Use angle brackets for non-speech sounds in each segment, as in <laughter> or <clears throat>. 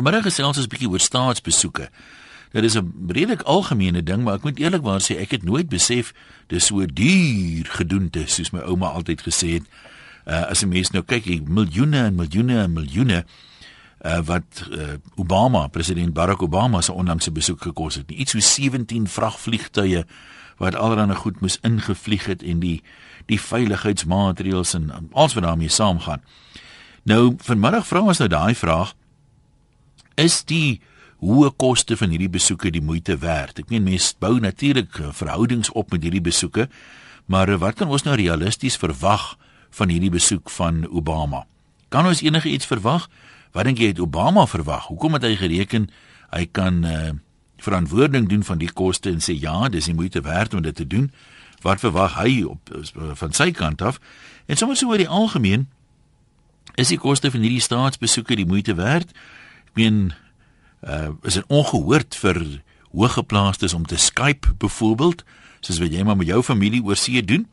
Vanmiddag gesels ons 'n bietjie oor staatsbesoeke. Dit is 'n redelik algemene ding, maar ek moet eerlikwaar sê ek het nooit besef dis so duur gedoente soos my ouma altyd gesê het. Uh, as 'n mens nou kyk, miljoene en miljoene en miljoene uh, wat uh, Obama, president Barack Obama se onlangse besoek gekos het. Iets so 17 vragvliegtuie wat alreeds goed moes ingevlieg het en die die veiligheidsmaatreëls en alles wat daarmee saamgaan. Nou vanmiddag vra ons nou daai vraag: Is die hoë koste van hierdie besoeke die moeite werd? Ek meen mense bou natuurlik eh, verhoudings op met hierdie besoeke, maar eh, wat kan ons nou realisties verwag van hierdie besoek van Obama? Kan ons enige iets verwag? Wat dink jy het Obama verwag? Hoekom het hy gereken hy kan uh, verantwoording doen van die koste en sê ja, dis die moeite werd om dit te doen? Wat verwag hy op van sy kant af? En sommer so oor die algemeen is die koste van hierdie staatsbesoeke die moeite werd? Ek meen uh is dit ongehoord vir hoëgeplaastes om te Skype byvoorbeeld, soos wat jy maar met jou familie oor see doen?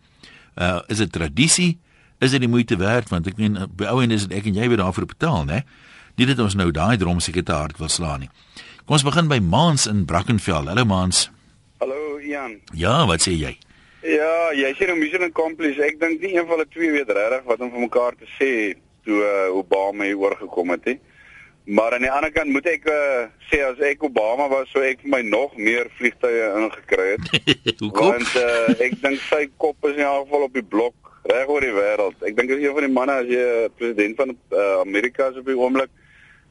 Uh is dit tradisie? Is dit die moeite werd want ek meen by ou en is dit ek en jy wat daarvoor betaal, né? Nie dat ons nou daai drom seker te hard wil slaan nie. Kom ons begin by Maans in Brackenfell. Hallo Maans. Hallo Ian. Ja, wat sê jy? Ja, jy sê nou mission accomplished. Ek dink nie een van die twee weet regtig wat om vir mekaar te sê toe uh, Obama hier oorgekom het nie. Maar aan die ander kant moet ek uh, sê as ek Obama was, sou ek my nog meer vliegtye ingekry het. <laughs> Hoekom? Want uh, ek dink sy kop is in elk geval op die blok reg oor die wêreld. Ek dink as een van die manne as jy president van uh, Amerika is op die oomblik,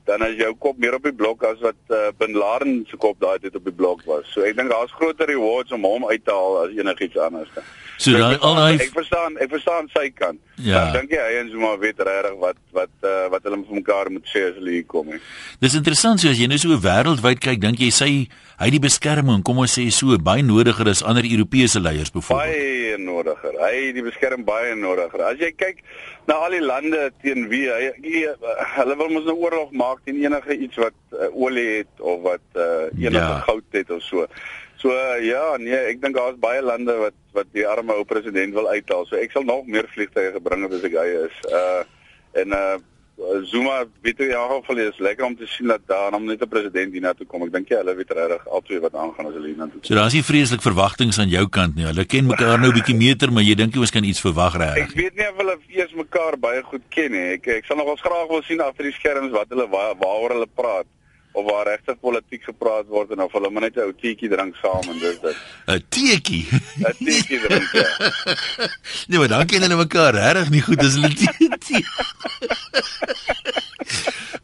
dan is jou kop meer op die blok as wat uh, Bin Laden se kop daai tyd op die blok was. So ek dink daar's groter rewards om hom uit te haal as enigiets anders. So daai al daai ek verstaan, ek verstaan sy kant. Ja. Dink jy hy en Zuma weet regtig wat wat uh, wat hulle vir mekaar moet sê as hulle hier kom nie. Dis interessant so as jy nou so wêreldwyd kyk, dink jy sy hy die beskerming, kom ons sê so baie nodiger as ander Europese leiers byvoorbeeld. Baie nodiger. Hy die beskerm baie nodiger. As jy kyk na al die lande teen wie hy, hy hulle wil mos 'n nou oorlog maak teen enige iets wat uh, olie het of wat uh, enige ja. goud het of so. So uh, ja, nee, ek dink daar's baie lande wat wat die arme ou president wil uithaal. So ek sal nog meer vliegtye gebring as ek hy is. Uh en uh Zuma weet jy al geval is lekker om te sien dat daar hom net 'n president hier na toe kom. Ek dink jy hulle weet regtig altyd wat aangaan as hulle hier na toe kom. So daar's nie vreeslik verwagtinge aan jou kant nie. Hulle ken mekaar nou 'n bietjie meter, maar jy dink jy miskien iets verwag reg. Ek weet nie of hulle eers mekaar baie goed ken nie. Ek ek sal nog wel graag wil sien agter die skerms wat hulle waaroor hulle praat of waar regtig politiek gepraat word en of hulle maar net 'n ou teetjie drink saam en dis dit. <laughs> 'n Teetjie. <laughs> 'n Teetjie drink. Ja. <laughs> nee, maar dan ken hulle mekaar regtig nie goed as hulle teetjie.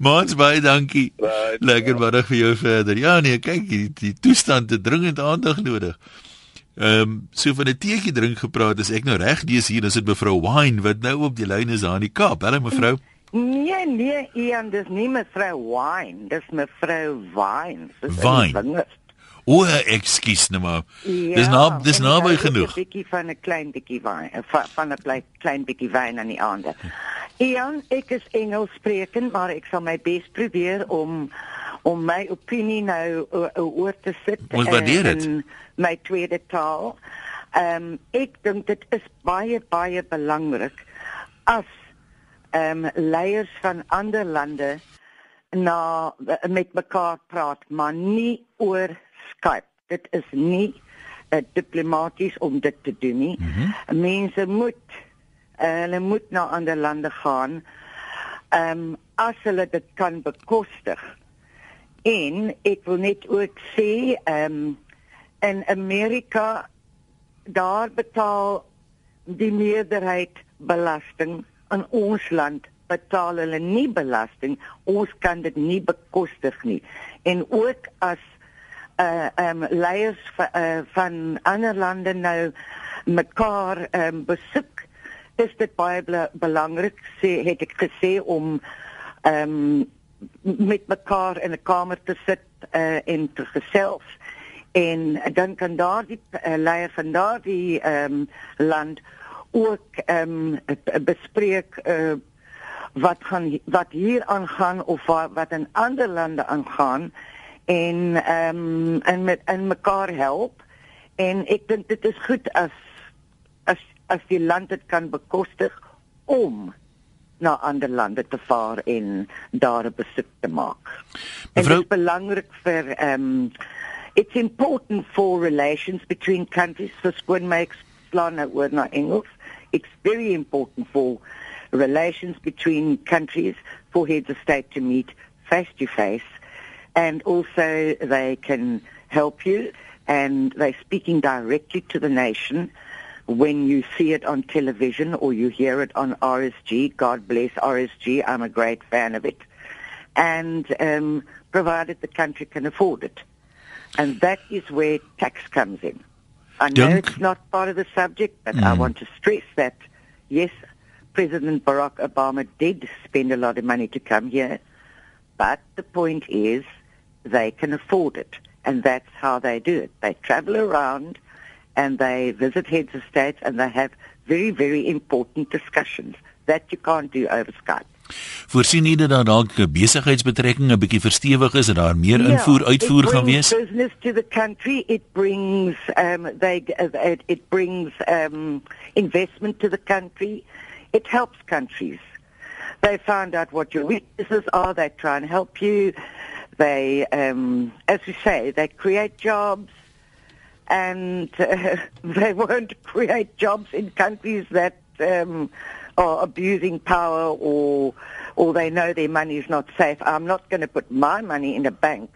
Mans baie dankie. Right, Lekker middag vir jou verder. Ja nee, kyk die, die toestand het dringend aandag nodig. Ehm um, so van 'n teetjie drink gepraat is ek nou reg dis hier is dit mevrou Wine wat nou op die lyn is aan die Kaap. Hallo mevrou. Mm. Nee, nee, Ian, dis nie mevrou Wine, dis mevrou Wine. Wine. O, ekskuus nou maar. Ja, dis nou dis naby genoeg. 'n bietjie van 'n klein bietjie wyn, eh, van 'n klein klein bietjie wyn aan die ander. Ian, ek is Engels sprekend, maar ek sal my bes probeer om om my opinie nou oor te sit Ons waardeer dit. My tweede taal. Ehm um, ek dink dit is baie baie belangrik as ehm um, leiers van ander lande na met mekaar praat, maar nie oor Skype. Dit is nie uh, diplomaties om dit te doen nie. Mm -hmm. Mense moet uh, hulle moet na ander lande gaan. Ehm um, as hulle dit kan bekostig. En ek wil net ook sê ehm um, in Amerika daar betaal die meerderheid belasting in ons land betaal hulle nie belasting. Ons kan dit nie bekostig nie. En ook as uh um leiers van, uh, van ander lande nou mekaar um besoek, is dit baie belangrik sê het ek gesê om um met mekaar in 'n kamer te sit uh en te gesels en dan kan daardie uh, leier van daardie um land ook ehm um, bespreek uh, wat gaan wat hier aangaan of wat, wat in ander lande aangaan en ehm um, en met en mekaar help en ek dink dit is goed as as as die land dit kan bekostig om na ander lande te vaar en daar 'n besoek te maak. Mevrou... Dit is belangrik vir ehm um, it's important for relations between countries for skoon makes slaan nou oor na Engels. It's very important for relations between countries for heads of state to meet face to face and also they can help you and they're speaking directly to the nation when you see it on television or you hear it on RSG. God bless RSG. I'm a great fan of it. And um, provided the country can afford it. And that is where tax comes in. I know Dunk. it's not part of the subject, but mm. I want to stress that, yes, President Barack Obama did spend a lot of money to come here, but the point is they can afford it, and that's how they do it. They travel around and they visit heads of states and they have very, very important discussions that you can't do over Skype. Voorsien nie dat dalk besigheidsbetrekkinge 'n bietjie verstewig is en daar meer ja, invoer uitvoer gaan wees. Business to the country it brings um they it, it brings um investment to the country. It helps countries. They find out what your weaknesses are, they try and help you. They um as we say, they create jobs and uh, <laughs> they won't create jobs in countries that um are abusing power or or they know their money is not safe. I'm not going to put my money in a bank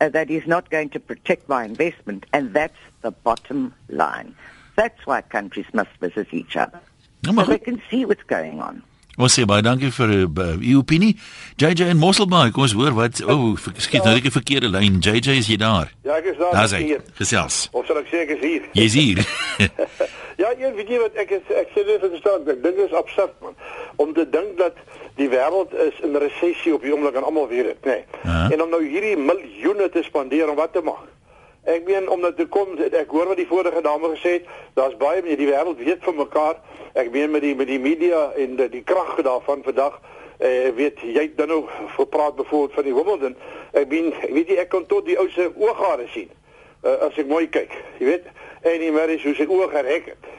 uh, that is not going to protect my investment, and that's the bottom line. That's why countries must visit each other no, so they can see what's going on. Ons sê baie dankie vir uh, u opinie. JJ en Mosselbaai, kom ons hoor wat o, oh, skiet nou net die verkeerde lyn. JJ is jy daar? Ja, ek is daar. Daar's hy. Gesels. Of sal ek sê ek is hier? Jy's hier. <laughs> <laughs> Ja, weet jy wat ek is, ek sê dit verstaan, ek dink dit is absurd man om te dink dat die wêreld is in resessie op die oomblik en almal weet dit, nê. Nee. Uh -huh. En om nou hierdie miljoene te spandeer om wat te maak. Ek meen omdat dit kom ek hoor wat die vorige dame gesê het, daar's baie mense die wêreld weet van mekaar. Ek meen met die met die media en die, die krag daarvan vandag eh weet jy dan nou gepraat bijvoorbeeld van die Wimbledon. Ek meen weet jy ek kon tot die ou se ooghare sien. Uh, as ek mooi kyk, jy weet en die Mary hoe sy oë gereg het.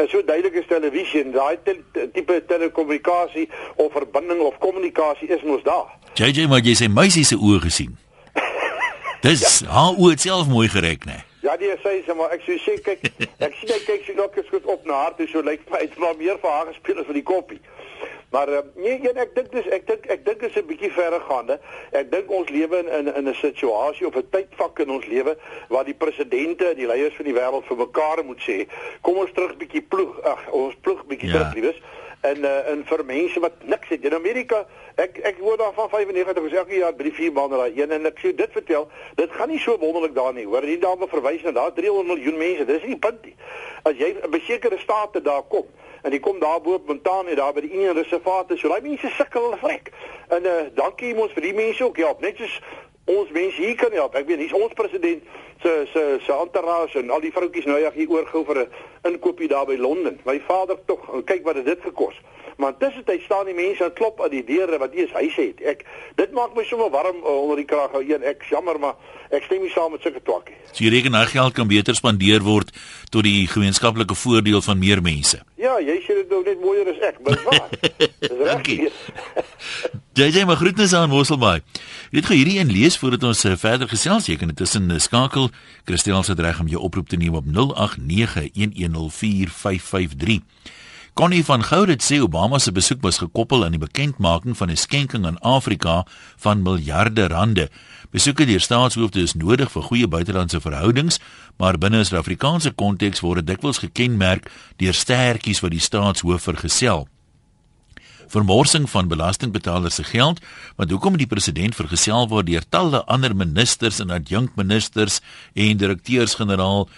En so duidelik is televisie en daai tipe telekommunikasie of verbinding of kommunikasie is mos daar. JJ maar jy sê meisie se oë gesien. <laughs> Dis ja. haar oë self mooi gereg nê. Ja, die sê sy maar ek sê kyk <laughs> ek sien hy kyk sy nog goed op na haar toe so lyk my dit maar meer vir haar gespeel as vir die koppie. Maar uh, nee, nee, ek dink dis ek dink ek dink is 'n bietjie verregaande. Ek dink ons lewe in in in 'n situasie of 'n tydvak in ons lewe waar die presidente, die leiers van die wêreld vir mekaar moet sê, kom ons terug bietjie ploeg. Ag, ons ploeg bietjie ja. terug, liewes. En uh, en vir mense wat niks het in Amerika, ek ek hoor daar van 95 gesê elke jaar by die vier maande daai een en ek sê dit vertel, dit gaan nie so wonderlik daar nie. Hoor, die dame verwys na daar 300 miljoen mense. Dis nie punt nie. As jy 'n besekerde staat te daar kom, en die kom daar bo op Montana daar by die Indian Reservaat so daai mense sukkel hulle vrek en uh, dankie ons vir die mense ook help net soos ons mense hier kan help ek weet hier's ons president se se se entourage en al die vroutjies nou ja hier oorgou vir 'n inkoopie daar by Londen. My vader tog kyk wat dit gekos. Maar tussen tyd staan die mense en klop aan die deure wat eers hy sê ek dit maak my sommer warm uh, onder die kraag ou een ek jammer maar ek stem nie saam met sulke twakkie. So jy reken nou geld kan beter spandeer word tot die gemeenskaplike voordeel van meer mense? Ja jy sê dit nou net mooier as ek maar waar. <laughs> Dis reg. <laughs> Jy sê maar groetnisse aan Mosselbaai. Jy het gou hierdie een lees voordat ons uh, verder gesels. Jy kan dit tussen uh, skakel. Christel se reg om jou oproep te neem op 0891104553 Connie van Goudet sê Obama se besoek was gekoppel aan die bekendmaking van 'n skenking aan Afrika van miljarde rande. Besoeke deur staatshoofde is nodig vir goeie buitelandse verhoudings, maar binne 'n Suid-Afrikaanse konteks word dit dikwels gekenmerk deur stertjies wat die staatshoof vergesel. Vermorsing van belastingbetalers se geld, want hoekom die president vergesel word deur talle ander ministers en adjunkministers en direkteurs-generaal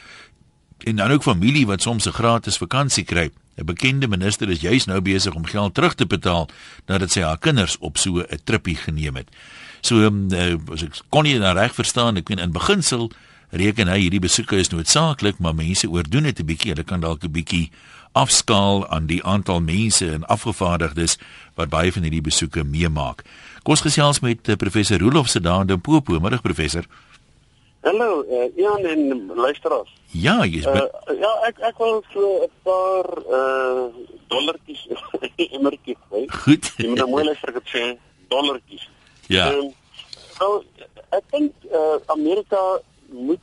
en dan ook familie wat soms 'n gratis vakansie kry. 'n Bekende minister is juis nou besig om geld terug te betaal nadat sy haar kinders op so 'n trippie geneem het. So uh, as ek kon nie dan reg verstaan, ek meen in beginsel reken hy hierdie besoeke is noodsaaklik, maar mense oordoen dit 'n bietjie. Hulle kan dalk 'n bietjie afskaal aan die aantal mense en afgevaardigdes wat baie van hierdie besoeke meemaak. Kom ons gesels met uh, professor Rolof se daar in Limpopo, middag professor. Hallo, uh, Ian en luisteraars. Ja, jy's uh, Ja, ek ek wil so 'n paar uh dollartjies <laughs> emmertjies hê. Goed. Jy moet nou mooi luister ek het sê dollartjies. Ja. Um, so ek dink uh Amerika moet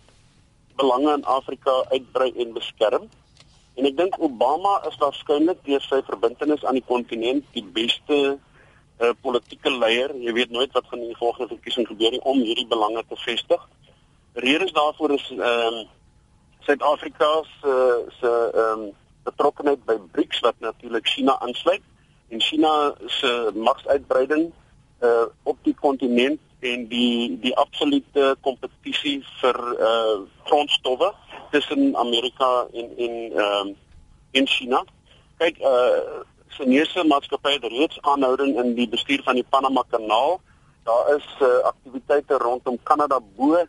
belange in Afrika uitbrei en beskerm. En ek dink Obama is waarskynlik deur sy verbintenis aan die kontinent die beste uh politieke leier. Jy weet nooit wat van die volgende verkiesing gebeur nie om hierdie belange te vestig redes daarvoor is ehm um, Suid-Afrika se se ehm um, betrokkeheid by BRICS wat natuurlik China aansluit en China se magsuitbreiding uh op die kontinent en die die absolute kompetisie vir uh grondstowwe tussen Amerika en en ehm um, en China. Kyk uh Chinese maatskappye het reeds aanhouding in die bestuur van die Panama Kanaal daar is uh, aktiwiteite rondom Kanada bo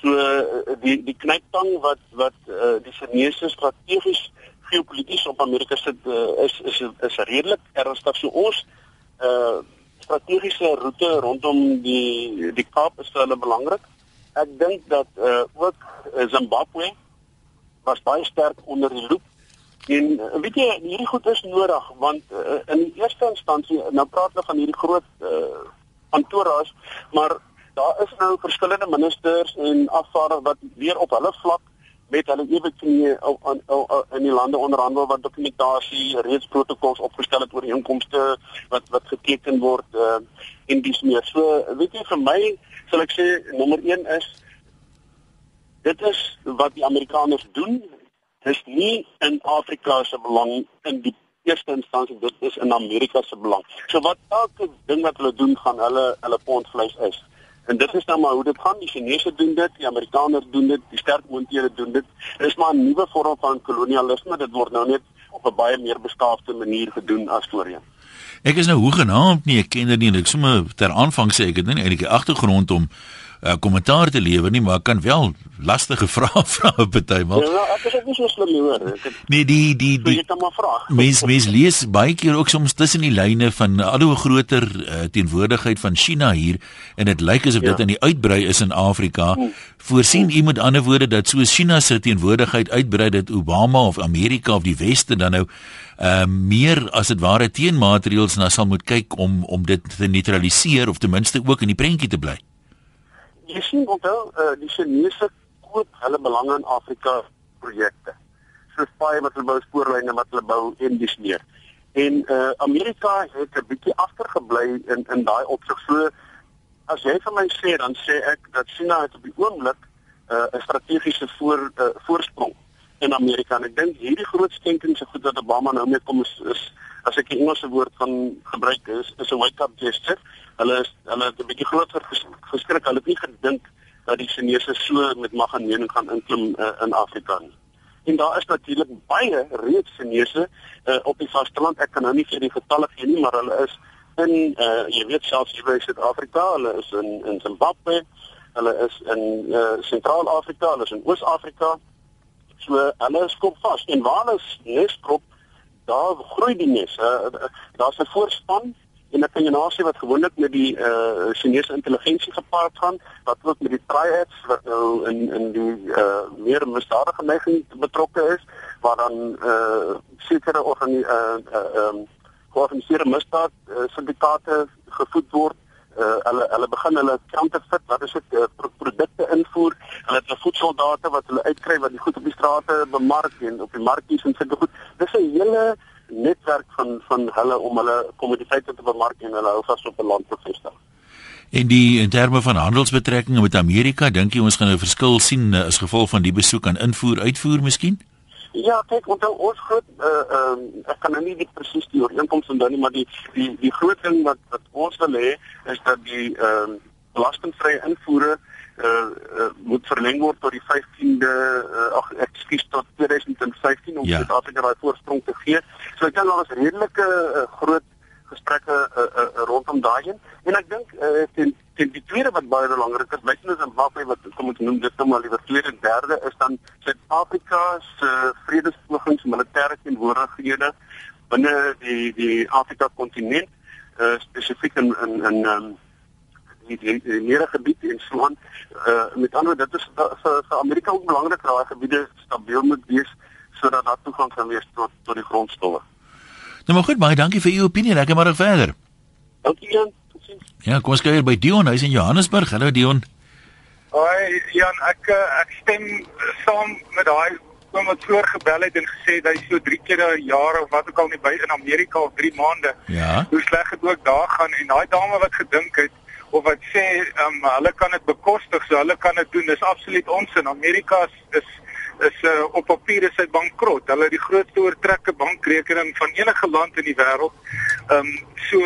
so uh, die die knyptang wat wat uh, die Chinese strategies geopolities op Amerika sit uh, is is is redelik ernstig. So ons uh, strategiese roete rondom die die Kaap is vir hulle belangrik ek dink dat uh, ook Zimbabwe was baie sterk onder die loop en weet jy hierdie goed is nodig want uh, in die eerste instansie nou praat hulle van hierdie groot uh, kantoorhuis, maar daar is nou verskillende ministers en afvaardigers wat weer op hulle vlak met hulle ewig in in die lande onderhandel wat dokumentasie reeds protokols opgestel het oor inkomste wat wat geteken word uh, en dis meer. So weet jy vir my sal ek sê nommer 1 is dit is wat die Amerikaners doen is nie in Afrika se belang in die eerste instansie dit is in Amerika se belang. So wat elke ding wat hulle doen gaan hulle hulle pond vleis is. En dit is nou maar hoe dit gaan. Die Chinese doen dit, die Amerikaners doen dit, die sterk moonthede doen dit. Dit is maar 'n nuwe vorm van kolonialisme. Dit word nou net op 'n baie meer beskaafde manier gedoen as voorheen. Ek is nou hoegenaamd nie 'n kenner nie en ek sommer ter aanvang sê ek het nie eintlik 'n agtergrond om uh, kommentaar te lewer nie, maar ek kan wel lastige <laughs> vrae vra partymal. Ja, ek is ook nie so slim nie hoor. Nee, die die die vra. Mens mens lees baie keer ook soms tussen die lyne van al hoe groter uh, teenwoordigheid van China hier en dit lyk asof ja. dit in die uitbrei is in Afrika. Hmm. Voorsien u met ander woorde dat so China se teenwoordigheid uitbrei dat Obama of Amerika of die weste dan nou uh meer as dit ware teenmaatreëls na sal moet kyk om om dit te neutraliseer of ten minste ook in die prentjie te bly jy sien onthou uh, die Chinese koop hulle belange in Afrika projekte. Soos baie wat hulle bou spoorlyne wat hulle bou en dis meer. En uh, Amerika het 'n bietjie agtergebly in in daai opsig. So as jy vir my sê dan sê ek dat China het op die oomblik uh, 'n strategiese voor uh, voorsprong in Amerika. En ek dink hierdie groot skenkings so goed wat Obama nou mee kom is, is as ek die Engelse woord van gebruik is is 'n wake up gesture hulle is hulle het 'n bietjie groter geskrik. Hulle het nie gedink dat die Chinese so met mag en mening gaan inklim uh, in Afrika nie. En daar is natuurlik baie reeds Chinese uh, op die vasteland. Ek kan nou nie vir die getalle gee nie, maar hulle is in uh, jy weet selfs hier by Suid-Afrika, hulle is in in Zimbabwe, hulle is in uh, Sentraal-Afrika, hulle is in Oos-Afrika. So hulle is kop vas. En waar hulle nes krop, daar groei die nes. Daar's 'n voorspan en ek kan jou nou sê wat gewoonlik met die eh uh, Chinese intelligensie gepaard gaan wat ook met die triads wat nou in in die eh uh, meer misdadige neiging betrokke is waar dan eh uh, sekere organi eh uh, ehm uh, um, georganiseerde misdaad uh, syndikaate gevoed word uh, hulle hulle begin hulle counterfeit wat is dit uh, produkte invoer hulle het voedseldata wat hulle uitkry wat die goed op die strate bemark en op die markies en sulke goed dis 'n hele netwerk van van hulle om hulle kommoditeite te bemark en hulle hou vas op 'n land te vestig. En die in terme van handelsbetrekkinge met Amerika, dink jy ons gaan 'n verskil sien eh, as gevolg van die besoek aan invoer uitvoer miskien? Ja, kyk, want ons groot uh ehm uh, ek kan nou nie die presies die ooreenkomste onthou nie, maar die die die groot ding wat wat ons wil hê is dat die ehm uh, belastingvrye invoere uh, uh moet verleng word tot die 15de uh, ag ekskuus tot 2015 om ja. Suid-Afrika daai voorsprong te gee. So ek dink daar was redelike uh, groot gesprekke uh, uh, rondom daai een en ek dink uh, ten, ten die tweede wat baie belangrik is, buite is Zimbabwe wat kom ons noem dit nou maar liewer tweede en derde is dan Suid-Afrika se uh, vredespogings militêre teenwoordighede binne die die Afrika kontinent uh, spesifiek in in in um, die die, die nere gebied en so aan. Uh met ander dit is vir Amerika ook belangrik daai gebiede stabiel moet wees sodat daar toegang kan wees tot tot die grondstowwe. Nou maar goed, baie dankie vir u opinie. Lekker maar verder. Dankie Jan. Ja, kom ons kyk hier by Dion, hy's in Johannesburg. Hallo Dion. Hoi Jan, ek eh, ek stem saam met daai oom wat voor gebel het en gesê hy so 3 keer 'n jaar of wat ook al nie by in Amerika of 3 maande. Ja. Hoe sleg dit ook daar gaan en daai dame wat gedink het of wat sê um, hulle kan dit bekostig, so hulle kan dit doen. Dis absoluut onsin. Amerika is is is uh, op papier is hy bankrot. Hulle het die grootste oortrekke bankrekening van enige land in die wêreld. Ehm um, so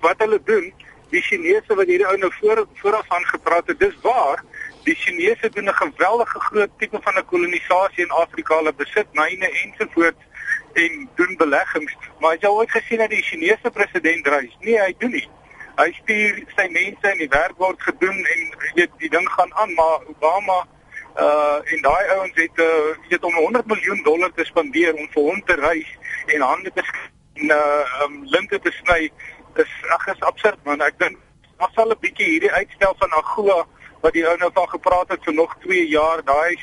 wat hulle doen, die Chinese wat hierdie ou nou voor vooraf aan gepraat het, dis waar. Die Chinese doen 'n geweldige groot tipe van 'n kolonisasie in Afrika. Hulle besit myne ensovoorts en doen beleggings. Maar het jy ooit gesien dat die Chinese president reis? Nee, hy doen nie. Hy stuur sy mense en die werk word gedoen en weet die ding gaan aan, maar Obama uh en daai ouens het uh weet om 100 miljoen dollar te spandeer om vir hom te reis en hande te en uh um, linte te sny is ag is absurd man. Ek dink ons sal 'n bietjie hierdie uitstel van AGOA wat die ou nou van gepraat het vir nog 2 jaar daai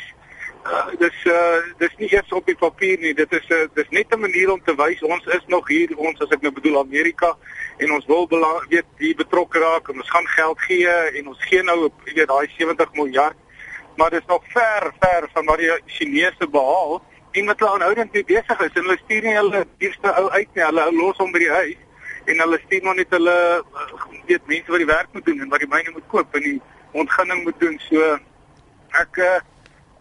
uh, dis uh, dis nie eers op die papier nie. Dit is uh, dis net 'n manier om te wys ons is nog hier ons as ek nou bedoel Amerika en ons wil belang, weet die betrokke raak en ons gaan geld gee en ons gee nou weet daai 70 miljard maar dit is nog ver ver van wat die Chinese behaal en wat hulle aanhoudend mee besig is en hulle stuur nie hulle eerste ou uit nie hulle los hom by die huis en hulle stuur maar net hulle weet mense wat die werk moet doen en wat die myne moet koop en die ontginning moet doen. So ek uh,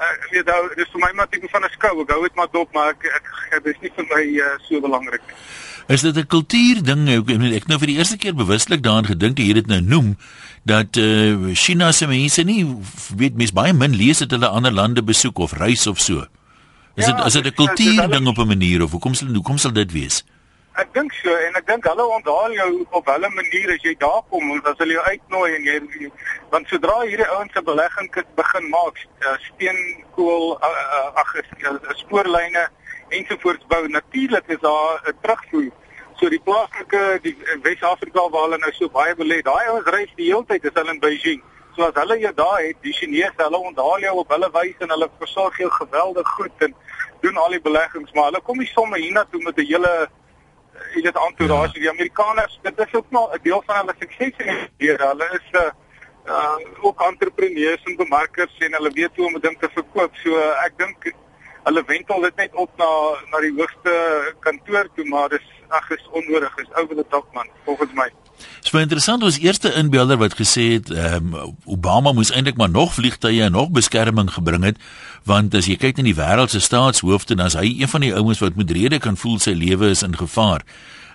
ek weet nou dis vir my maar tipe van 'n skou. Ek hou dit maar dop, maar ek ek, ek dis nie vir my uh, so belangrik nie. Is dit 'n kultuur ding? Ek ek nou vir die eerste keer bewuslik daaraan gedink dat jy dit nou noem dat uh, China se mense nie weet mens baie min lees dit hulle ander lande besoek of reis of so. Is dit ja, is dit 'n kultuur ding op 'n manier of hoekom sal hoekom sal dit wees? Ek dink so en ek dink hulle onthaal jou op hulle manier as jy daar kom want as hulle jou uitnooi en jy want sodra hierdie ouens se belegging begin maak uh, steenkool uh, uh, ag uh, spoorlyne ensovoorts bou natuurlik is daar 'n terugvloei. So die plaaslike die Wes-Afrika waar hulle nou so baie belê daai ouens reis die hele tyd is hulle in Beijing. So as hulle jou daar het die Chinese hulle onthaal jou op hulle wys en hulle versorg jou geweldig goed en doen al die beleggings maar hulle kom nie sommer hiernatoe met 'n hele jy weet entourage. Ja. die Amerikaners dit is ook nog 'n deel van hulle sukses en hulle is 'n uh, uh, ook entrepreneurs en bemarkers en hulle weet hoe om dinge te verkoop. So uh, ek dink hulle wentel dit net op na na die hoogste kantoor toe maar dis ag is onnodig is ou wil dit man volgens my Dit was interessant was eerste inbeelder wat gesê het ehm um, Obama moes eintlik maar nog vliegtye en nog beskerming gebring het want as jy kyk na die wêreld se staatshoofde dan is hy een van die ouens wat met rede kan voel sy lewe is in gevaar.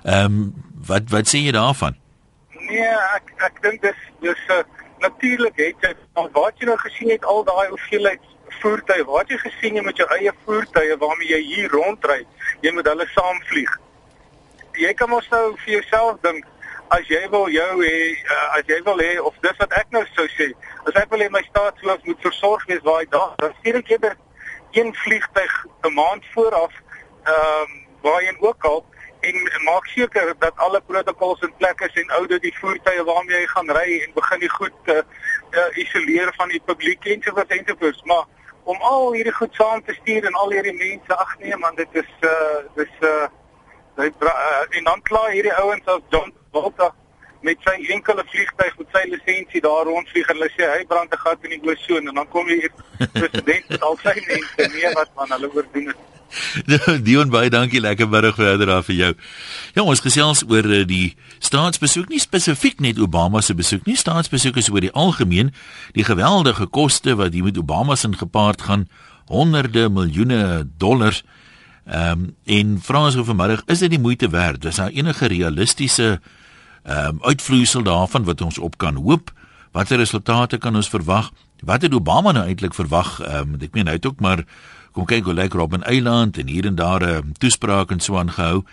Ehm um, wat wat sê jy daarvan? Nee, ek ek dink dis dis uh, natuurlik het jy wat jy nou gesien het al daai hoeveelheid voertuie, wat jy gesien het met jou eie voertuie waarmee jy hier rondry, jy moet hulle saamvlieg. Jy kan mos nou vir jouself dink as jy wil jou hê uh, as jy wil hê of dis wat ek nou sou sê as ek wil hê my staatshoof moet versorg wees waar hy daar dan stuur ek eerder een vliegtyg 'n maand vooraf ehm um, waarheen ook al en maak seker dat alle protokolle in plek is en oude die voertuie waarmee jy gaan ry en begin die goed uh, uh, isoleer van die publiek en so wat ensovoorts maar om al hierdie goed saam te stuur en al hierdie mense ag nee man dit is uh dis uh hy uh, en dan klaar hierdie ouens as John Volta met sy enkele vliegtyg met sy lisensie daar rondvlieg en hulle sê hy brand 'n gat in die oseaan en dan kom jy president met al sy <laughs> mense nee wat man hulle oordoen dit <laughs> Dion baie dankie lekker middag verder daar vir jou. Ja, ons gesels oor eh, die staatsbesoek nie spesifiek net Obama se besoek nie, staatsbesoek is oor die algemeen die geweldige koste wat hier met Obama se gepaard gaan, honderde miljoene dollars. Ehm um, en vra ons vanmiddag, is dit die moeite werd? Is daar enige realistiese ehm um, uitvloeisel daarvan wat ons op kan hoop? Watter resultate kan ons verwag? Wat het Obama nou eintlik verwag? Ehm um, ek meen hy het ook maar kom kyk hoe lyk Robben Eiland en hier en daar 'n um, toespraak en so aangehou.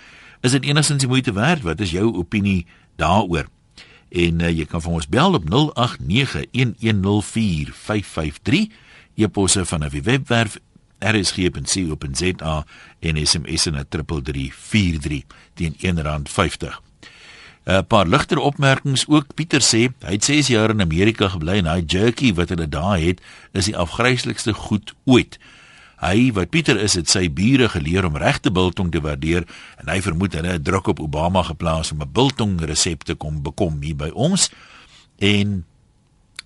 Is dit enigstens die moeite werd? Wat is jou opinie daaroor? En uh, jy kan vir ons bel op 0891104553. Eposse van 'n webwerf rsg.co.za en SMS na 3343 teen R1.50. 'n paar ligter opmerkings ook. Pieter sê hy het 6 jaar in Amerika gebly en hy jerky wat hulle daar het is die afgryslikste goed ooit. Hy wat Pieter is, het sy bure geleer om regte biltong te waardeer en hy vermoed hulle het druk op Obama geplaas om 'n biltong resep te kom bekom hier by ons. En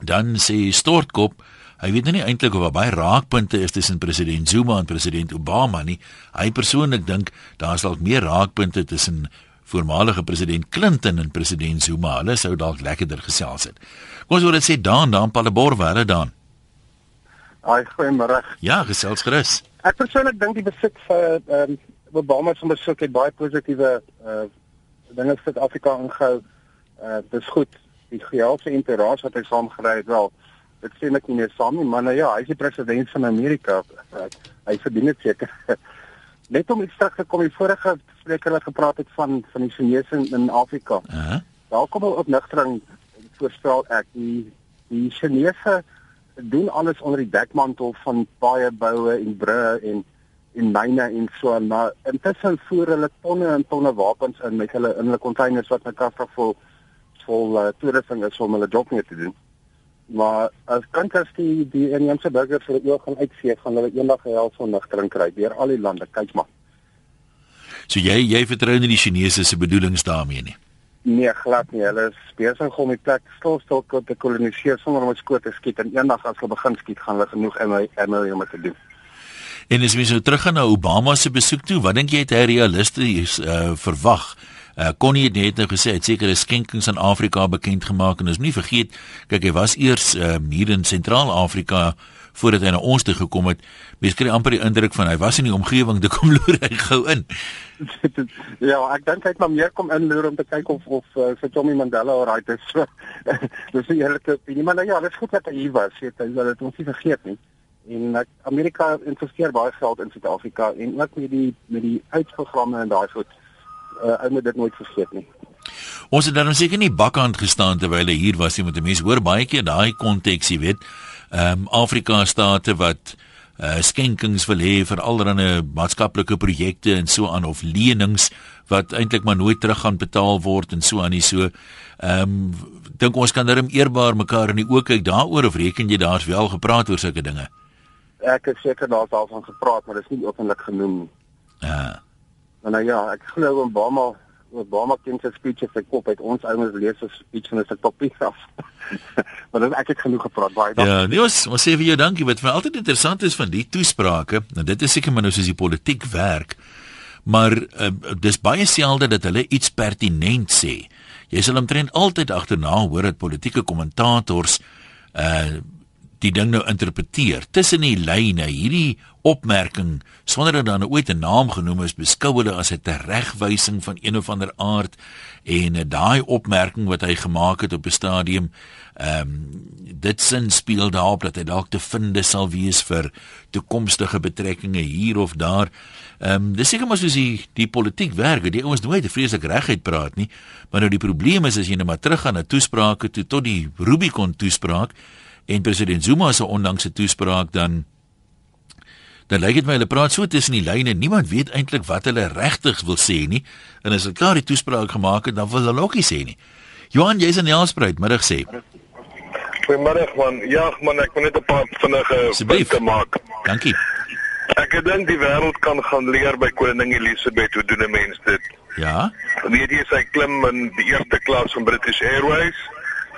dan sê Stortkop Hy weet nou nie eintlik of daar baie raakpunte is tussen president Zuma en president Obama nie. Hy persoonlik dink daar is dalk meer raakpunte tussen voormalige president Clinton en president Zuma. Hulle sou dalk lekkerder gesels het. Kom ons hoor dit sê Dan Dan Palabor waar hulle dan. Ai, goeiemôre. Ja, gesels gerus. Ek persoonlik dink die besit vir ehm um, Obama se besoek het baie positiewe uh dinge vir Suid-Afrika ingehou. Uh dis goed. Die geheelse interasie wat hy saamgery het wel. Dit sê ek nie meer saam nie, maar nou ja, hy is die president van Amerika. Uh, hy verdien dit seker. <laughs> Net om iets terug te kom, die vorige spreker het gepraat het van van die Chinese in, in Afrika. Uh -huh. Daar kom op nugtering voorstel ek die die Chinese doen alles onder die dekmantel van baie boue en brûe en en myne en so en maar intussen voer hulle tonne en tonne wapens in met hulle in hulle containers wat met kaffe vol vol uh, toerusting is om hulle job mee te doen. Maar as kanters die die Indiese burgers vir oog gaan uitvee gaan hulle eendag hel van nugtering kry deur al die lande kyk maar. So jy jy vertrou nie die Chinese se bedoelings daarmee nie. Nee, glad nie. Hulle is besig om die plek stil stil te koloniseer sonder om skoot te skiet en eendag as hulle begin skiet, gaan hulle genoeg ammo om te doen. En as mens nou teruggaan na Obama se besoek toe, wat dink jy het hy realisties uh, verwag? Uh, Connie het net nou gesê hy het sekere skenkings aan Afrika bekend gemaak en ons nie vergeet, kyk hy was eers uh, hier in Sentraal-Afrika voordat hy na ons toe gekom het. Mens kry amper die indruk van hy was in die omgewing te kom <laughs> loer hy gou in. <laughs> ja, ek dink hy het maar meer kom inloer om te kyk of of uh, vir Tommy Mandela alright is. <laughs> Dis nie eerlike opinie, maar nou ja, dit is goed dat hy hier was, weet jy, dat dit ons nie vergeet nie. En uh, Amerika investeer baie geld in Suid-Afrika en ook met die met die uitprogramme en daai goed. Uh, ou moet dit nooit vergeet nie. Ons het dan seker nie bakkant gestaan terwyl hy hier was nie, want mense hoor baie keer daai konteks, jy weet ehm um, Afrika state wat uh, skenkings wil hê vir allerlei maatskaplike projekte en so aan of lenings wat eintlik maar nooit terug gaan betaal word en so aan nie. So ehm um, dink ons kan darem eerbaar mekaar in die oë kyk daaroor of reken jy daar's wel gepraat oor sulke dinge? Ek het seker daar's al van gepraat maar dit is nie openlik genoem nie. Ja. Nou ja ek glo Obama Obama kind se speech het gekop uit ons ouens lees so speech en is ek papier af. <laughs> maar dan ek het genoeg gepraat baie dankie. Ja, nee, ons ons sê vir jou dankie wat vir altyd interessant is van die toesprake. Nou dit is seker maar nou soos die politiek werk. Maar uh, dis baie selde dat hulle iets pertinent sê. Jy sal omtrent altyd agterna hoor dat politieke kommentators uh die ding nou interpreteer. Tussen die lyne hierdie opmerking sonder dat dan ooit 'n naam genoem is beskou hulle as 'n teregwysing van een of ander aard. En uh, daai opmerking wat hy gemaak het op 'n stadium ehm um, dit sin speel daarop dat hy dalk te vind sal wees vir toekomstige betrekkinge hier of daar. Ehm um, dis seker maar soos die die politiek werk die ouens nooit vreeslik reguit praat nie. Maar nou die probleem is as jy net maar teruggaan na toesprake toe tot die Rubicon toespraak en president Zuma se onlangse toespraak dan dan lyk dit my hulle praat so tussen die lyne niemand weet eintlik wat hulle regtig wil sê nie. En as hulle klaar die toespraak gemaak het dan wil hulle ook nie sê nie. Johan jy's in Nelspruit middag sê. Goeiemôre man. Ja man ek wil net 'n paar vinnige punte maak. Dankie. Ek dink die wêreld kan gaan leer by koningin Elizabeth hoe doen 'n mens dit? Ja. Weet jy sy klim in die eerste klas van British Airways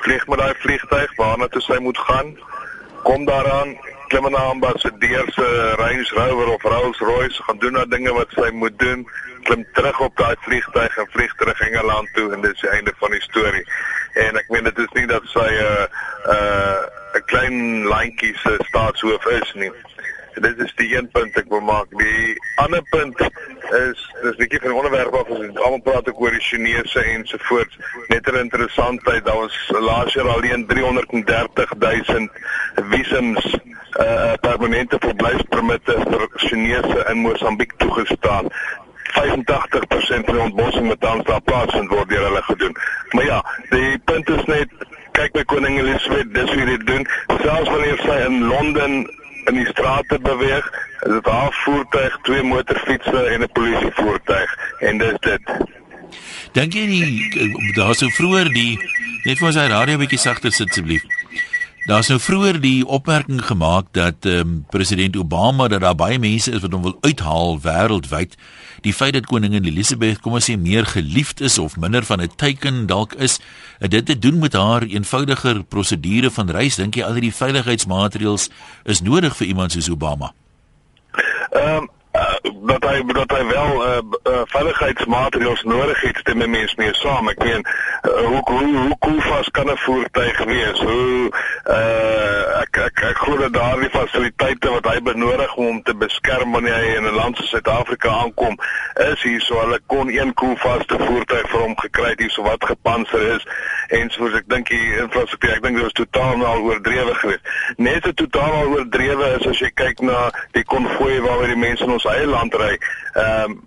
vlieg met daai vliegtyg waarna toe sy moet gaan. Kom daaraan, klim in 'n ambassadeur se Range Rover of Rolls-Royce, gaan doen daai dinge wat sy moet doen, klim terug op daai vliegtyg en vlieg terug Engeland toe en dit is die einde van die storie. En ek meen dit is nie dat sy 'n uh, 'n uh, 'n klein landjie se staatshoof is nie dit is die een punt ek wil maak. Die ander punt is dis 'n bietjie van 'n onderwerp wat ons almal praat oor die Chinese ensovoorts. Net 'n interessantheid, daar was laas jaar alleen 330 000 visums uh permanente verblyfpermitte vir Chinese in Mosambiek toegestaan. 85% van die ontbossing wat tans daar plaasvind word deur hulle gedoen. Maar ja, die punt is net kyk by koning Elizabeth, dis hoe dit doen. Selfs wanneer sy in Londen in die strate beweeg. Dit is haar voertuig, twee motorfietsse en 'n polisievoertuig en dis dit. Dink jy die daar sou vroeër die net vir sy radio bietjie sagter sit asseblief. Daar's nou vroeër die opmerking gemaak dat ehm um, president Obama dat daar baie mense is wat hom wil uithaal wêreldwyd. Die feit dat koningin Elizabeth kom ons sê meer geliefd is of minder van 'n teiken dalk is, het dit te doen met haar eenvoudiger prosedure van reis. Dink jy al die veiligheidsmaatreëls is nodig vir iemand soos Obama? Ehm um, dat hy dat hy wel uh, uh, veiligheidsmaatreëls nodig het te met mense mee saam. Ek meen uh, hoe hoe hoe cool vas kan 'n voertuig wees? Hoe uh, ek ek ek glo dat daardie fasiliteite wat hy benodig om hom te beskerm wanneer hy in 'n land soos Suid-Afrika aankom, is hier so hulle kon een cool vaste voertuig vir hom gekry het hier so wat gepantser is en soos ek dink die infrastruktuur ek dink dit was totaal al oordrewe geweest. Net so totaal al oordrewe is as jy kyk na die konvooi waar die mense ons eie land ry. Ehm um,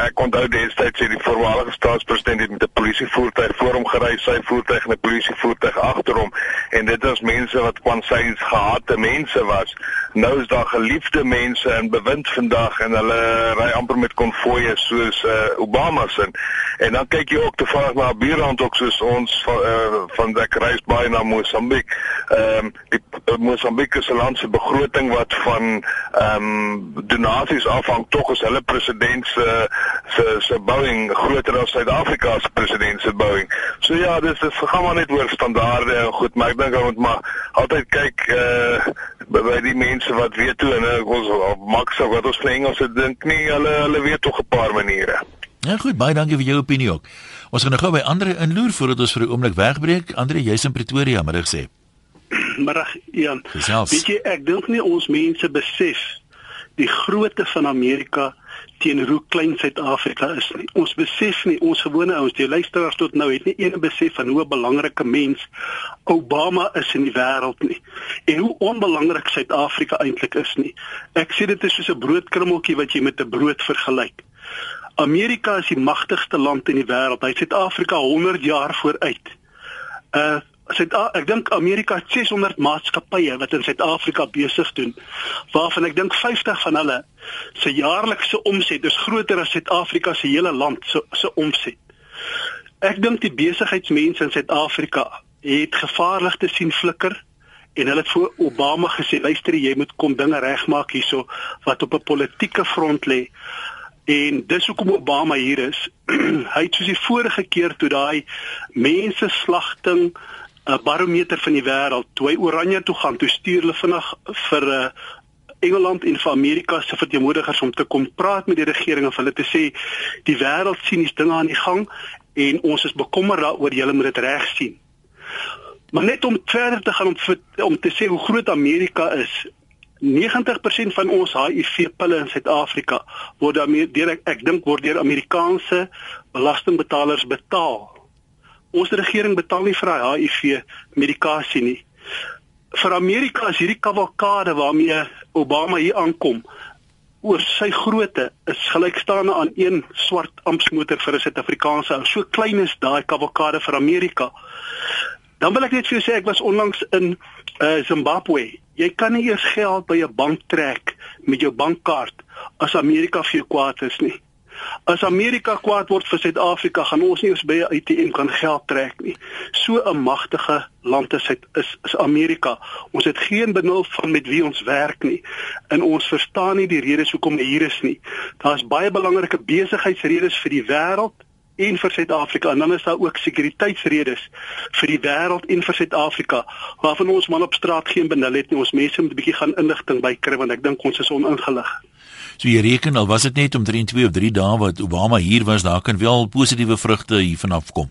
ek onthou destyds sê die voormalige staatspresident het met 'n polisievoertuig voor hom gery, sy voertuig en 'n polisievoertuig agter hom en dit was mense wat kwansyns gehate mense was. Nou is daar geliefde mense in bewind vandag en hulle ry amper met konvoë soos uh, Obama se. En dan kyk jy ook te vraag na buurland ook soos ons van uh, van ek reis baie na Mosambiek. Ehm um, die uh, Mosambiek is 'n land se begroting wat van ehm um, donasies afhang tog as hulle president se se se Boeing groter as Suid-Afrika se president se Boeing. So ja, dis dis gaan maar net oor standaarde en goed, maar ek dink ons moet maar altyd kyk uh by die mense wat weet hoe en ons maak so wat ons Engels dink nie, hulle hulle weet tog 'n paar maniere. Ja goed, baie dankie vir jou opinie ook. Ons gaan nou gou by Andre inloer voordat ons vir 'n oomblik wegbreek. Andre, jy's in Pretoria, middag sê. <clears throat> Middag, Jan. Weet jy, ek dink nie ons mense besef die grootte van Amerika teenoor hoe klein Suid-Afrika is nie. Ons besef nie, ons gewone ouens, die luisteraars tot nou het nie een besef van hoe 'n belangrike mens Obama is in die wêreld nie en hoe onbelangrik Suid-Afrika eintlik is nie. Ek sê dit is soos 'n broodkrummeltjie wat jy met 'n brood vergelyk. Amerika is die magtigste land in die wêreld. Hy Suid-Afrika 100 jaar vooruit. Uh Suid ek dink Amerika het 600 maatskappye wat in Suid-Afrika besig doen waarvan ek dink 50 van hulle se jaarlikse omset is groter as Suid-Afrika se hele land se se omset. Ek dink die besigheidsmense in Suid-Afrika het gevaarligte sien flikker en hulle het voor Obama gesê luister jy moet kom dinge regmaak hierso wat op 'n politieke front lê. En dis hoekom Obama hier is. <clears throat> hy het soos die vorige keer toe daai mense slagting 'n barometer van die wêreld. Toe hy Oranje toe gaan, toe stuur hulle vinnig vir 'n uh, eh, Engeland en vir Amerika se verteenwoordigers om te kom praat met die regering en hulle te sê die wêreld sien iets dinge aan die gang en ons is bekommerd daaroor julle moet dit reg sien. Maar net om verder te gaan om om te sê hoe groot Amerika is. 90% van ons HIV pille in Suid-Afrika word deur ek, ek dink word deur Amerikaanse belastingbetalers betaal. Ons regering betaal nie vir HIV medikasie nie. Vir Amerika is hierdie kavalkade waarmee Obama hier aankom oor sy grootte is gelykstaande aan een swart ampsmotor vir 'n Suid-Afrikaanse ou. So klein is daai kavalkade vir Amerika. Dan wil ek net vir jou sê ek was onlangs in uh, Zimbabwe. Jy kan nie eers geld by 'n bank trek met jou bankkaart as Amerika vir jou kwaad is nie. As Amerika kwaad word vir Suid-Afrika, gaan ons nie eens by 'n ATM kan geld trek nie. So 'n magtige land is dit is, is Amerika. Ons het geen benul van met wie ons werk nie. En ons verstaan nie die redes hoekom hy hier is nie. Daar's baie belangrike besigheidsredes vir die wêreld en vir Suid-Afrika en dan is daar ook sekuriteitsredes vir die wêreld en vir Suid-Afrika waarvan ons man op straat geen benul het nie. Ons mense moet 'n bietjie gaan inligting bykry want ek dink ons is oningelig. So jy reken al was dit net om 3 2 of 3 dae wat Obama hier was, daar kan wel positiewe vrugte hiervan afkom.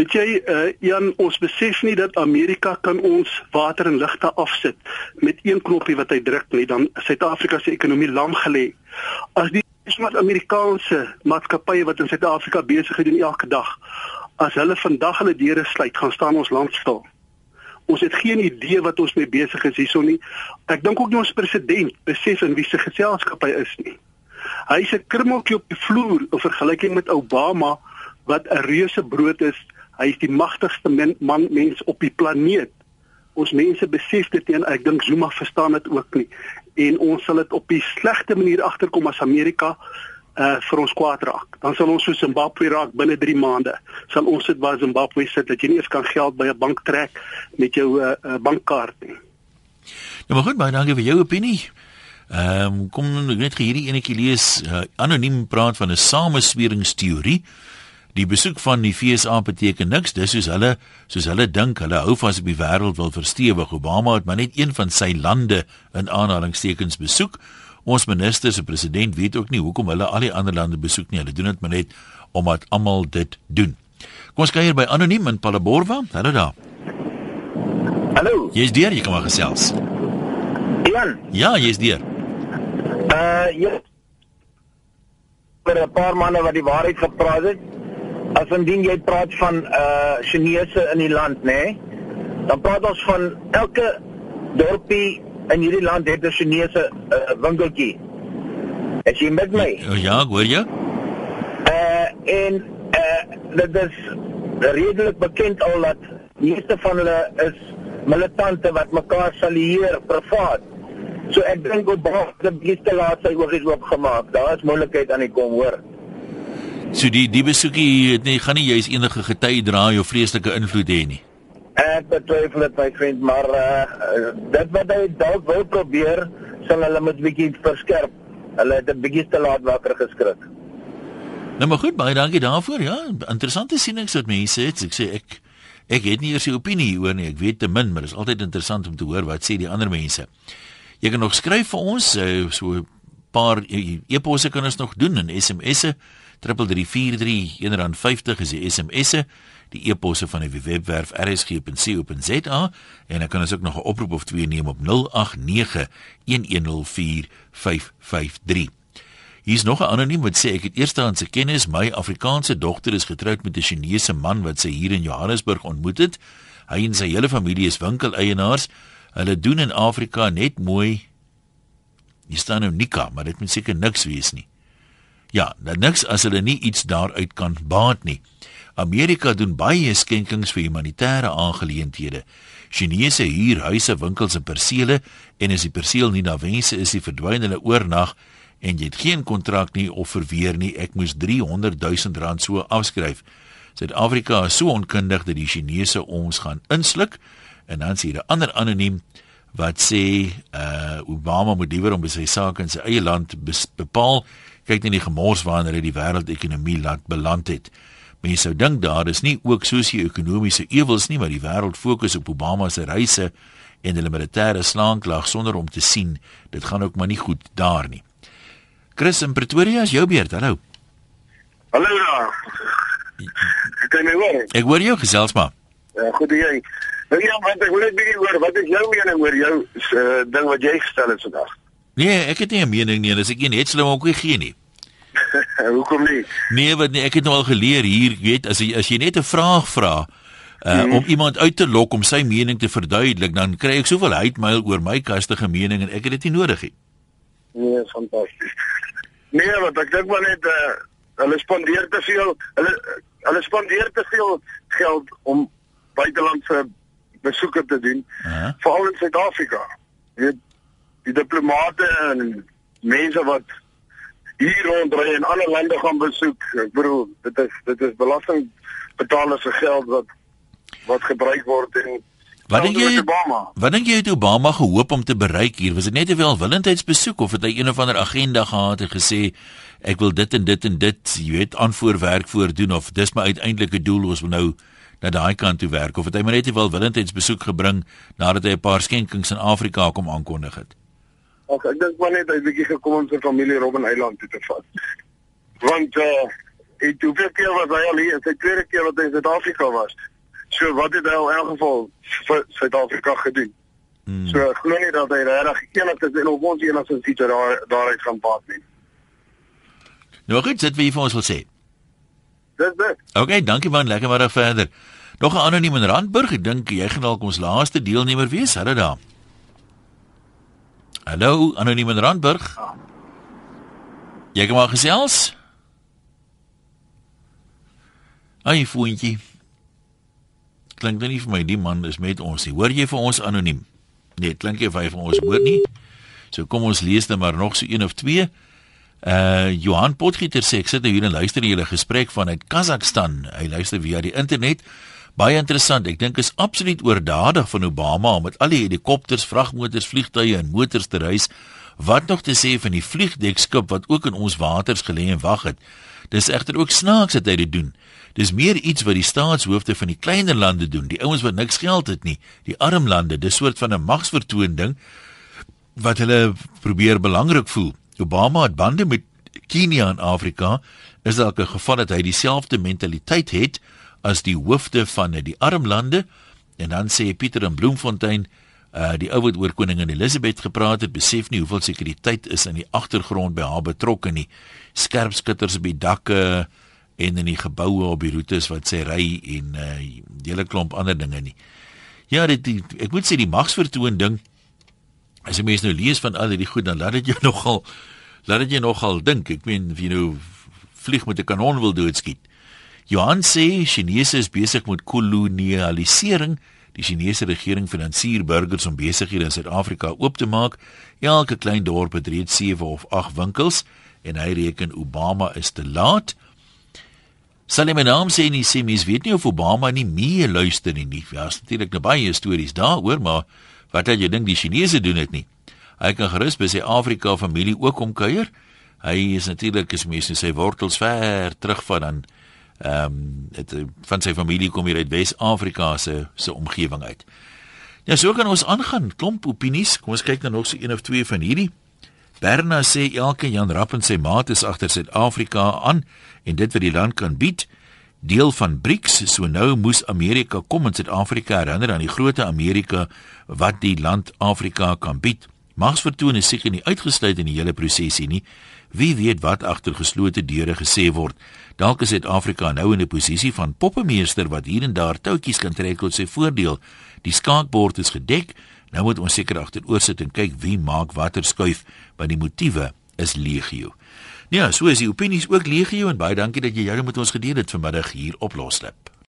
Weet jy, uh, Jan, ons besef nie dat Amerika kan ons water en ligte afsit met een knoppie wat hy druk nie, dan Suid-Afrika se ekonomie lam gelê. As die smart Amerikaanse maatskappye wat in Suid-Afrika besig is elke dag, as hulle vandag hulle deure sluit, gaan staan ons land stil. Ons het geen idee wat ons mee besig is hierson nie. Ek dink ook nie ons president besef in wie se geselskap hy is nie. Hy is 'n krummeltjie op die vloer in vergelyking met Obama wat 'n reuse brood is. Hy is die magtigste man mens op die planeet. Ons mense besef dit en ek dink Zuma verstaan dit ook nie. En ons sal dit op die slegte manier agterkom as Amerika uh vir ons kwaad raak. Dan sal ons so Zimbabwe raak binne 3 maande. Sal ons dit waar Zimbabwe sit dat jy nie eens kan geld by 'n bank trek met jou uh, uh bankkaart nie. Nou maar goed, baie dankie vir jou opinie. Ehm um, kom net hierdie enetjie lees. Uh, anoniem praat van 'n samesweringsteorie. Die besoek van die FSA beteken niks. Dis soos hulle soos hulle dink hulle hou vas op die wêreld wil verstewig. Obama het maar net een van sy lande in aanhalingstekens besoek. Ons minister se president weet ook nie hoekom hulle al die ander lande besoek nie. Hulle doen dit maar net omdat almal dit doen. Kom ons kyk hier by anoniem in Palaborwa. Hallo daar. Hallo. Jy's deur, jy kan maar gesels. Ian. Ja, jy's deur. Uh ja. vir 'n paar manne wat die waarheid gepraat het. As indien jy praat van uh Chinese in die land, nê? Nee, dan praat ons van elke dorpie in hierdie land het 'n Chinese uh, winkeltjie. As jy met my? Oh, ja, hoor jy? Uh en uh dit is redelik bekend al dat meeste van hulle is militante wat mekaar salieer privaat. So ek dink op baie die te laat sy oogies oopgemaak. Daar is moontlikheid aan die kom hoor. So die die besoekie het nie gaan nie juis enige gety draai of vreeslike invloed hê nie. Ek betwyfel dit my vriend, maar uh dit wat hy dalk wil probeer, sal hulle met bietjie verskerp. Hulle het 'n bietjie te laat wakker geskrik. Nou maar goed, baie dankie daarvoor. Ja, interessante sienings wat mense het. Ek sê ek ek het nie eers 'n opinie hieroor nie. Ek weet te min, maar dit is altyd interessant om te hoor wat sê die ander mense. Jy kan nog skryf vir ons uh, so 'n paar e-posse kan ons nog doen en SMS'e 3343 R1.50 is die SMS'e die e-posse van die webwerf rsg.co.za en dan kan ons ook nog 'n oproep of twee neem op 0891104553. Hier's nog 'n anoniem wat sê ek het eerstehandse kennis my Afrikaanse dogter is getroud met 'n Chinese man wat sy hier in Johannesburg ontmoet het. Hy en sy hele familie is winkeleienaars. Hulle doen in Afrika net mooi. Hier staan nou Nika, maar dit moet seker niks wees nie. Ja, dan niks as hulle nie iets daaruit kan baat nie. Amerika doen baie skenkings vir humanitêre aangeleenthede. Chinese huur huise, winkels en persele en as die perseel nie na wense is, verdwyn hulle oornag en jy het geen kontrak nie of verweer nie, ek moes 300 000 rand so afskryf. Suid-Afrika is so onkundig dat die Chinese ons gaan insluk en dan sê 'n ander anoniem wat sê uh Obama moet liewer om sy sake in sy eie land bepaal kyk net die gemors waarin hy die wêreldekonomie laat beland het. Mense sou dink daar is nie ook sosio-ekonomiese ewels nie, maar die wêreld fokus op Obama se reise en hulle militêre slaanklag sonder om te sien dit gaan ook maar nie goed daar nie. Chris in Pretoria is jou beurt. Hallo. Hallo daar. Kan jy hoor? Ek hoor jou gesels maar. Ja, goed jy. Nou ja, want ek wil net bietjie hoor wat is jou mening oor jou uh, ding wat jy gestel het vandag? Nee, ek het nie 'n mening nie, as ek een het, sal ek ook nie gee nie. <laughs> Hoekom nie? Nee, wat nie, ek het nou al geleer hier, weet, as jy as jy net 'n vraag vra uh hmm. om iemand uit te lok om sy mening te verduidelik, dan kry ek soveel heidmail oor my kastige mening en ek het dit nie nodig nie. Nee, fantasties. Nee, wat ek dink maar net uh hulle spandeer te veel, hulle hulle spandeer te veel geld om buitelandse besoeke te doen, uh -huh. veral in Suid-Afrika. Jy weet die diplomate en mense wat hier rondry en ander lande gaan besoek. Ek bedoel, dit is dit is belastingbetalers se geld wat wat gebruik word en Wat dink jy Obama? Wat dink jy het Obama gehoop om te bereik hier? Was dit net 'n welwillendheidsbesoek of het hy een of ander agenda gehad en gesê ek wil dit en dit en dit, jy weet, aanvoerwerk voordoen of dis my uiteindelike doel ons wil nou na daai kant toe werk of het hy maar net 'n welwillendheidsbesoek gebring nadat hy 'n paar skenkings in Afrika kom aankondig het? Ag ek dink maar net hy bietjie gekom om sy familie Robben Eiland toe te vat. Want uh ek het hoeveel keer was hy al hier? Sy tweede keer wat hy in Suid-Afrika was. So wat het hy al in elk geval vir Suid-Afrika gedoen? Hmm. So glo nie dat hy regtig enigste en of ons enigste iets daar daaruit gaan baat nie. Nou goed, dit wie vir ons wil sê. Dis dit. Okay, dankie man, lekker middag verder. Nog 'n anoniem in Randburg, ek dink jy gaan dalk ons laaste deelnemer wees. Hallo daar. Hallo, anoniem in Randburg. Jy kom maar gesels. Ai, foontjie klink nou nie vir my die man is met ons nie. Hoor jy vir ons anoniem? Nee, klink jy vir ons hoor nie. So kom ons lees net maar nog so een of twee. Uh Johan Potgieter sê ek sit nou hier en luister na julle gesprek vanuit Kazakhstan. Hy luister via die internet. Baie interessant. Ek dink is absoluut oordadig van Obama om met al die helikopters, vragmotors, vliegtuie en motors te reis. Wat nog te sê van die vliegdekskip wat ook in ons waters gelê en wag het. Dis egter ook snaaks dat hy dit doen. Dis meer iets wat die staatshoofde van die kleiner lande doen, die ouens wat niks geld het nie, die arm lande, dis soort van 'n magsvertoon ding wat hulle probeer belangrik voel. Obama het bande met Kenia en Afrika, is dalk 'n geval dat hy dieselfde mentaliteit het as die hoofde van die arm lande en dan sê Pieter in Bloemfontein uh die ou wat oor koningin Elizabeth gepraat het, besef nie hoeveel sekuriteit is in die agtergrond by haar betrokke nie. Skerpskutters op die dakke en in die geboue op die roetes wat sy ry en uh hele klomp ander dinge nie. Ja, dit die, ek moet sê die magsvertoon ding as jy mens nou lees van al die goed dan laat dit jou <laughs> nogal laat dit jou nogal dink. Ek meen wie nou vlieg met 'n kanon wil doodskiet. Johan sê Chinese is besig met kolonialisering. Die Chinese regering finansier burgers om besighede in Suid-Afrika oop te maak. Elke klein dorp het reeds 7 of 8 winkels en hy reken Obama is te laat. Sal my naam sê nie sê mens weet nie of Obama nie meer luister nie. Ja, natuurlik nou baie stories daaroor, maar wat het jy dink die Chinese doen dit nie? Hy kan gerus by sy Afrika familie ook kom kuier. Hy is natuurlik as mens sy wortels ver terug van dan ehm um, van sy familie kom hier uit Wes-Afrika se se omgewing uit. Ja, so kan ons aangaan. Klomp opinies. Kom ons kyk nou nog so een of twee van hierdie. Berna sê elke Jan Rapp en sy maat is agter Suid-Afrika aan en dit wat die land kan bied deel van BRICS so nou moes Amerika kom en Suid-Afrika herinner aan die groot Amerika wat die land Afrika kan bied. Magsvertoon is seker nie uitgesluit in die hele prosesie nie. Wie weet wat agter geslote deure gesê word. Dalk is Suid-Afrika nou in 'n posisie van poppemeester wat hier en daar touwtjies kan trek tot sy voordeel. Die skaakbord is gedek. Nou moet ons seker agteroor sit en kyk wie maak watter skuif, want die motiewe is legio. Ja, so is die opinies ook legio en baie dankie dat jy julle met ons gedeel het vanmiddag hier op Loslip.